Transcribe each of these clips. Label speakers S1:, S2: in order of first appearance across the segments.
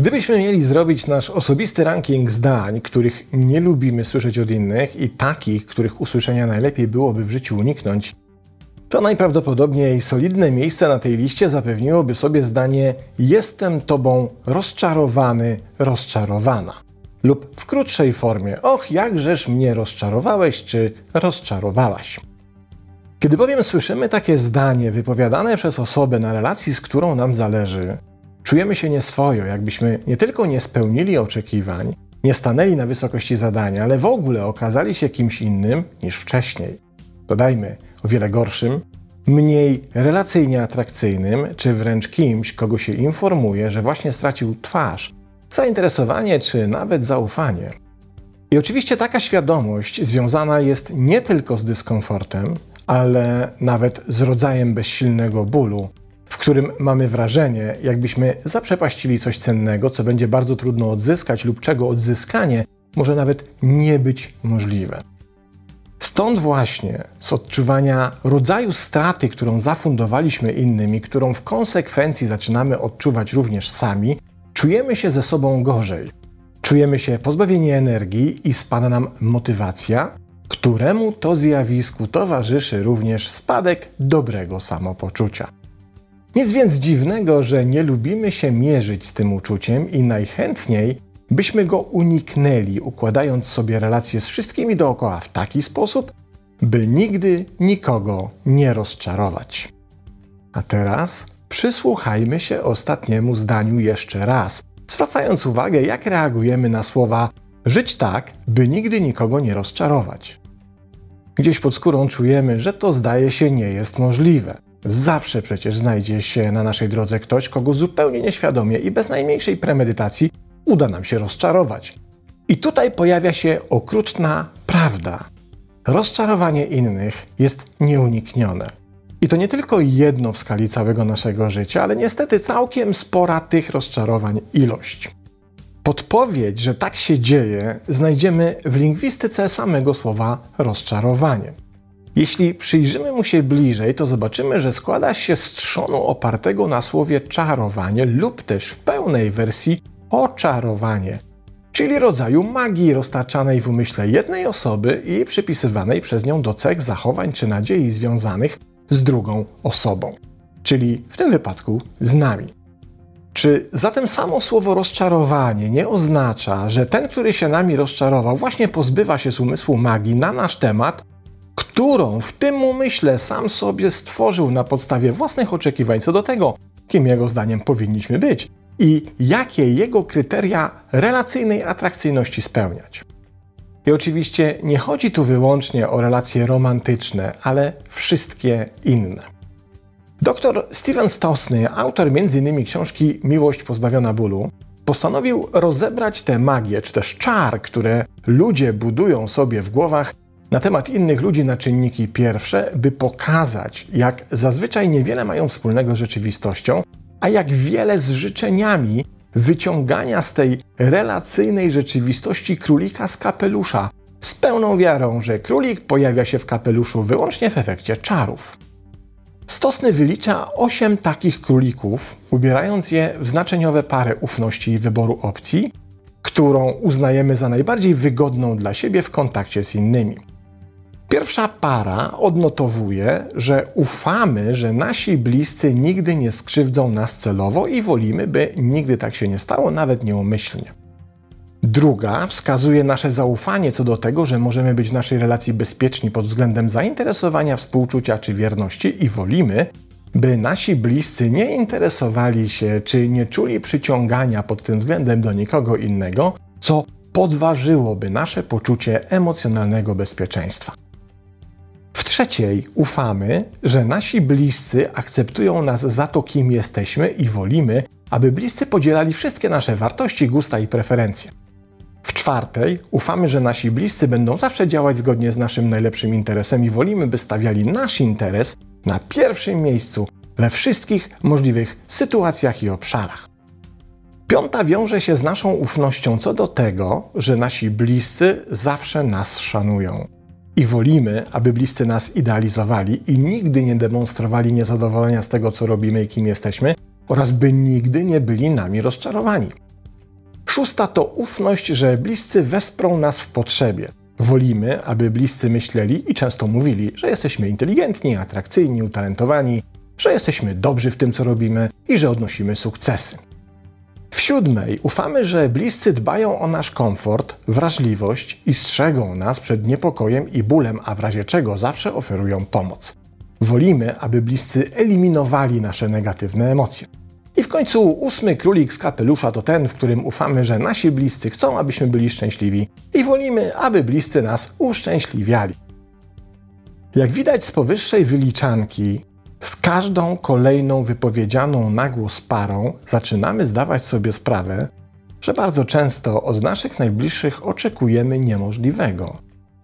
S1: Gdybyśmy mieli zrobić nasz osobisty ranking zdań, których nie lubimy słyszeć od innych i takich, których usłyszenia najlepiej byłoby w życiu uniknąć, to najprawdopodobniej solidne miejsce na tej liście zapewniłoby sobie zdanie Jestem tobą rozczarowany, rozczarowana. Lub w krótszej formie Och, jakżeż mnie rozczarowałeś czy rozczarowałaś. Kiedy bowiem słyszymy takie zdanie wypowiadane przez osobę na relacji, z którą nam zależy, czujemy się nieswojo, jakbyśmy nie tylko nie spełnili oczekiwań, nie stanęli na wysokości zadania, ale w ogóle okazali się kimś innym niż wcześniej. Dodajmy, o wiele gorszym, mniej relacyjnie atrakcyjnym, czy wręcz kimś, kogo się informuje, że właśnie stracił twarz, zainteresowanie czy nawet zaufanie. I oczywiście taka świadomość związana jest nie tylko z dyskomfortem, ale nawet z rodzajem bezsilnego bólu, w którym mamy wrażenie, jakbyśmy zaprzepaścili coś cennego, co będzie bardzo trudno odzyskać lub czego odzyskanie może nawet nie być możliwe. Stąd właśnie z odczuwania rodzaju straty, którą zafundowaliśmy innymi, którą w konsekwencji zaczynamy odczuwać również sami, czujemy się ze sobą gorzej. Czujemy się pozbawieni energii i spada nam motywacja, któremu to zjawisku towarzyszy również spadek dobrego samopoczucia. Nic więc dziwnego, że nie lubimy się mierzyć z tym uczuciem i najchętniej byśmy go uniknęli, układając sobie relacje z wszystkimi dookoła w taki sposób, by nigdy nikogo nie rozczarować. A teraz przysłuchajmy się ostatniemu zdaniu jeszcze raz, zwracając uwagę, jak reagujemy na słowa żyć tak, by nigdy nikogo nie rozczarować. Gdzieś pod skórą czujemy, że to zdaje się nie jest możliwe. Zawsze przecież znajdzie się na naszej drodze ktoś, kogo zupełnie nieświadomie i bez najmniejszej premedytacji uda nam się rozczarować. I tutaj pojawia się okrutna prawda. Rozczarowanie innych jest nieuniknione. I to nie tylko jedno w skali całego naszego życia, ale niestety całkiem spora tych rozczarowań ilość. Podpowiedź, że tak się dzieje, znajdziemy w lingwistyce samego słowa rozczarowanie. Jeśli przyjrzymy mu się bliżej, to zobaczymy, że składa się z trzonu opartego na słowie czarowanie lub też w pełnej wersji oczarowanie, czyli rodzaju magii roztaczanej w umyśle jednej osoby i przypisywanej przez nią do cech, zachowań czy nadziei związanych z drugą osobą, czyli w tym wypadku z nami. Czy zatem samo słowo rozczarowanie nie oznacza, że ten, który się nami rozczarował, właśnie pozbywa się z umysłu magii na nasz temat, którą w tym umyśle sam sobie stworzył na podstawie własnych oczekiwań co do tego, kim jego zdaniem powinniśmy być i jakie jego kryteria relacyjnej atrakcyjności spełniać. I oczywiście nie chodzi tu wyłącznie o relacje romantyczne, ale wszystkie inne. Dr Steven Stosny, autor m.in. książki Miłość pozbawiona bólu, postanowił rozebrać tę magię, czy też czar, które ludzie budują sobie w głowach na temat innych ludzi na czynniki pierwsze, by pokazać, jak zazwyczaj niewiele mają wspólnego z rzeczywistością, a jak wiele z życzeniami wyciągania z tej relacyjnej rzeczywistości królika z kapelusza, z pełną wiarą, że królik pojawia się w kapeluszu wyłącznie w efekcie czarów. Stosny wylicza osiem takich królików, ubierając je w znaczeniowe pary ufności i wyboru opcji, którą uznajemy za najbardziej wygodną dla siebie w kontakcie z innymi. Pierwsza para odnotowuje, że ufamy, że nasi bliscy nigdy nie skrzywdzą nas celowo i wolimy, by nigdy tak się nie stało, nawet nieumyślnie. Druga wskazuje nasze zaufanie co do tego, że możemy być w naszej relacji bezpieczni pod względem zainteresowania, współczucia czy wierności i wolimy, by nasi bliscy nie interesowali się czy nie czuli przyciągania pod tym względem do nikogo innego, co podważyłoby nasze poczucie emocjonalnego bezpieczeństwa. W trzeciej ufamy, że nasi bliscy akceptują nas za to, kim jesteśmy i wolimy, aby bliscy podzielali wszystkie nasze wartości, gusta i preferencje. W czwartej ufamy, że nasi bliscy będą zawsze działać zgodnie z naszym najlepszym interesem i wolimy, by stawiali nasz interes na pierwszym miejscu we wszystkich możliwych sytuacjach i obszarach. Piąta wiąże się z naszą ufnością co do tego, że nasi bliscy zawsze nas szanują. I wolimy, aby bliscy nas idealizowali i nigdy nie demonstrowali niezadowolenia z tego, co robimy i kim jesteśmy, oraz by nigdy nie byli nami rozczarowani. Szósta to ufność, że bliscy wesprą nas w potrzebie. Wolimy, aby bliscy myśleli i często mówili, że jesteśmy inteligentni, atrakcyjni, utalentowani, że jesteśmy dobrzy w tym, co robimy i że odnosimy sukcesy. W siódmej ufamy, że bliscy dbają o nasz komfort, wrażliwość i strzegą nas przed niepokojem i bólem, a w razie czego zawsze oferują pomoc. Wolimy, aby bliscy eliminowali nasze negatywne emocje. I w końcu ósmy królik z kapelusza to ten, w którym ufamy, że nasi bliscy chcą, abyśmy byli szczęśliwi i wolimy, aby bliscy nas uszczęśliwiali. Jak widać z powyższej wyliczanki, z każdą kolejną wypowiedzianą na głos parą zaczynamy zdawać sobie sprawę, że bardzo często od naszych najbliższych oczekujemy niemożliwego.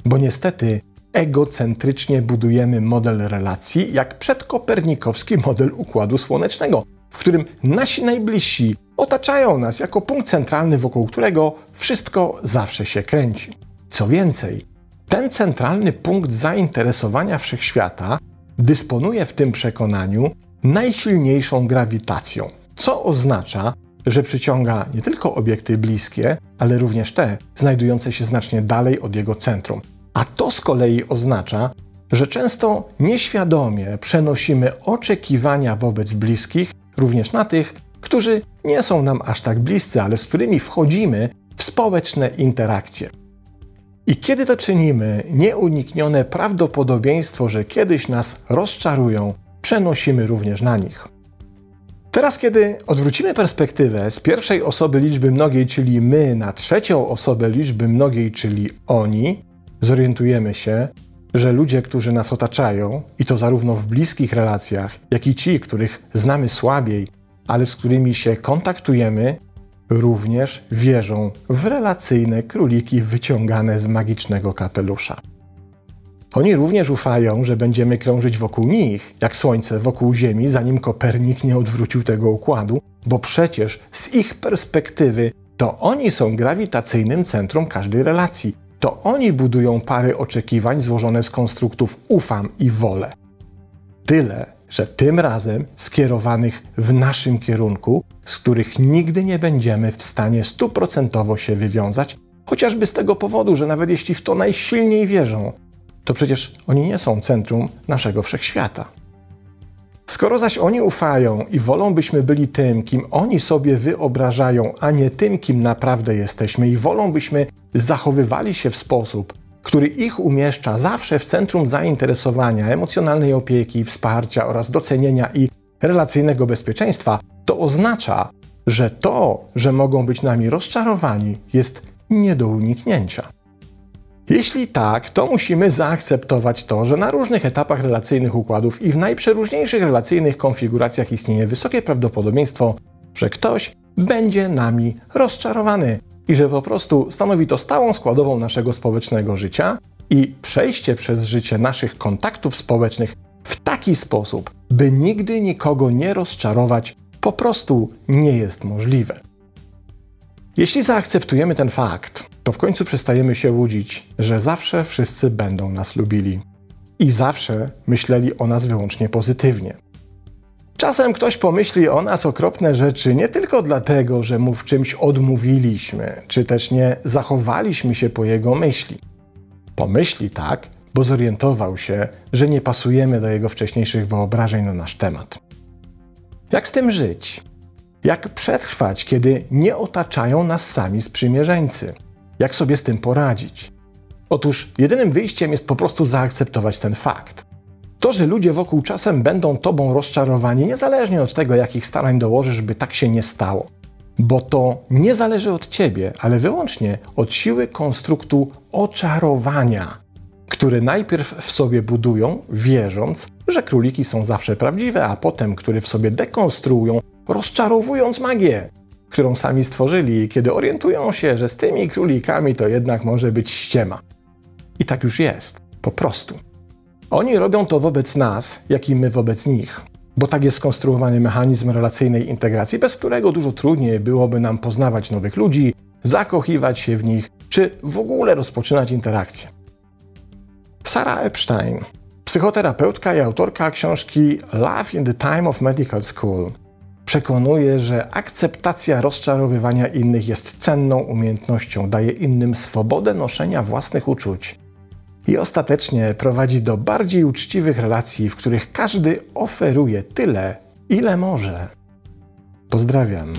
S1: Bo niestety egocentrycznie budujemy model relacji, jak przedkopernikowski model układu słonecznego, w którym nasi najbliżsi otaczają nas jako punkt centralny, wokół którego wszystko zawsze się kręci. Co więcej, ten centralny punkt zainteresowania wszechświata dysponuje w tym przekonaniu najsilniejszą grawitacją, co oznacza, że przyciąga nie tylko obiekty bliskie, ale również te znajdujące się znacznie dalej od jego centrum. A to z kolei oznacza, że często nieświadomie przenosimy oczekiwania wobec bliskich również na tych, którzy nie są nam aż tak bliscy, ale z którymi wchodzimy w społeczne interakcje. I kiedy to czynimy, nieuniknione prawdopodobieństwo, że kiedyś nas rozczarują, przenosimy również na nich. Teraz, kiedy odwrócimy perspektywę z pierwszej osoby liczby mnogiej, czyli my, na trzecią osobę liczby mnogiej, czyli oni, zorientujemy się, że ludzie, którzy nas otaczają, i to zarówno w bliskich relacjach, jak i ci, których znamy słabiej, ale z którymi się kontaktujemy, również wierzą w relacyjne króliki wyciągane z magicznego kapelusza. Oni również ufają, że będziemy krążyć wokół nich, jak Słońce wokół Ziemi, zanim Kopernik nie odwrócił tego układu, bo przecież z ich perspektywy to oni są grawitacyjnym centrum każdej relacji. To oni budują pary oczekiwań złożone z konstruktów ufam i wolę. Tyle, że tym razem skierowanych w naszym kierunku, z których nigdy nie będziemy w stanie stuprocentowo się wywiązać, chociażby z tego powodu, że nawet jeśli w to najsilniej wierzą, to przecież oni nie są centrum naszego wszechświata. Skoro zaś oni ufają i wolą, byśmy byli tym, kim oni sobie wyobrażają, a nie tym, kim naprawdę jesteśmy, i wolą, byśmy zachowywali się w sposób, który ich umieszcza zawsze w centrum zainteresowania, emocjonalnej opieki, wsparcia oraz docenienia i relacyjnego bezpieczeństwa, to oznacza, że to, że mogą być nami rozczarowani, jest nie do uniknięcia. Jeśli tak, to musimy zaakceptować to, że na różnych etapach relacyjnych układów i w najprzeróżniejszych relacyjnych konfiguracjach istnieje wysokie prawdopodobieństwo, że ktoś będzie nami rozczarowany i że po prostu stanowi to stałą składową naszego społecznego życia i przejście przez życie naszych kontaktów społecznych w taki sposób, by nigdy nikogo nie rozczarować, po prostu nie jest możliwe. Jeśli zaakceptujemy ten fakt, to w końcu przestajemy się łudzić, że zawsze wszyscy będą nas lubili i zawsze myśleli o nas wyłącznie pozytywnie. Czasem ktoś pomyśli o nas okropne rzeczy nie tylko dlatego, że mu w czymś odmówiliśmy, czy też nie zachowaliśmy się po jego myśli. Pomyśli tak, bo zorientował się, że nie pasujemy do jego wcześniejszych wyobrażeń na nasz temat. Jak z tym żyć? Jak przetrwać, kiedy nie otaczają nas sami sprzymierzeńcy? Jak sobie z tym poradzić? Otóż jedynym wyjściem jest po prostu zaakceptować ten fakt. To, że ludzie wokół czasem będą tobą rozczarowani, niezależnie od tego, jakich starań dołożysz, by tak się nie stało. Bo to nie zależy od ciebie, ale wyłącznie od siły konstruktu oczarowania, które najpierw w sobie budują, wierząc, że króliki są zawsze prawdziwe, a potem, które w sobie dekonstruują, rozczarowując magię, którą sami stworzyli, kiedy orientują się, że z tymi królikami to jednak może być ściema. I tak już jest, po prostu. Oni robią to wobec nas, jak i my wobec nich. bo tak jest skonstruowany mechanizm relacyjnej integracji, bez którego dużo trudniej byłoby nam poznawać nowych ludzi, zakochiwać się w nich, czy w ogóle rozpoczynać interakcje. Sarah Epstein, psychoterapeutka i autorka książki Love in the Time of Medical School, przekonuje, że akceptacja rozczarowywania innych jest cenną umiejętnością, daje innym swobodę noszenia własnych uczuć i ostatecznie prowadzi do bardziej uczciwych relacji, w których każdy oferuje tyle, ile może. Pozdrawiam.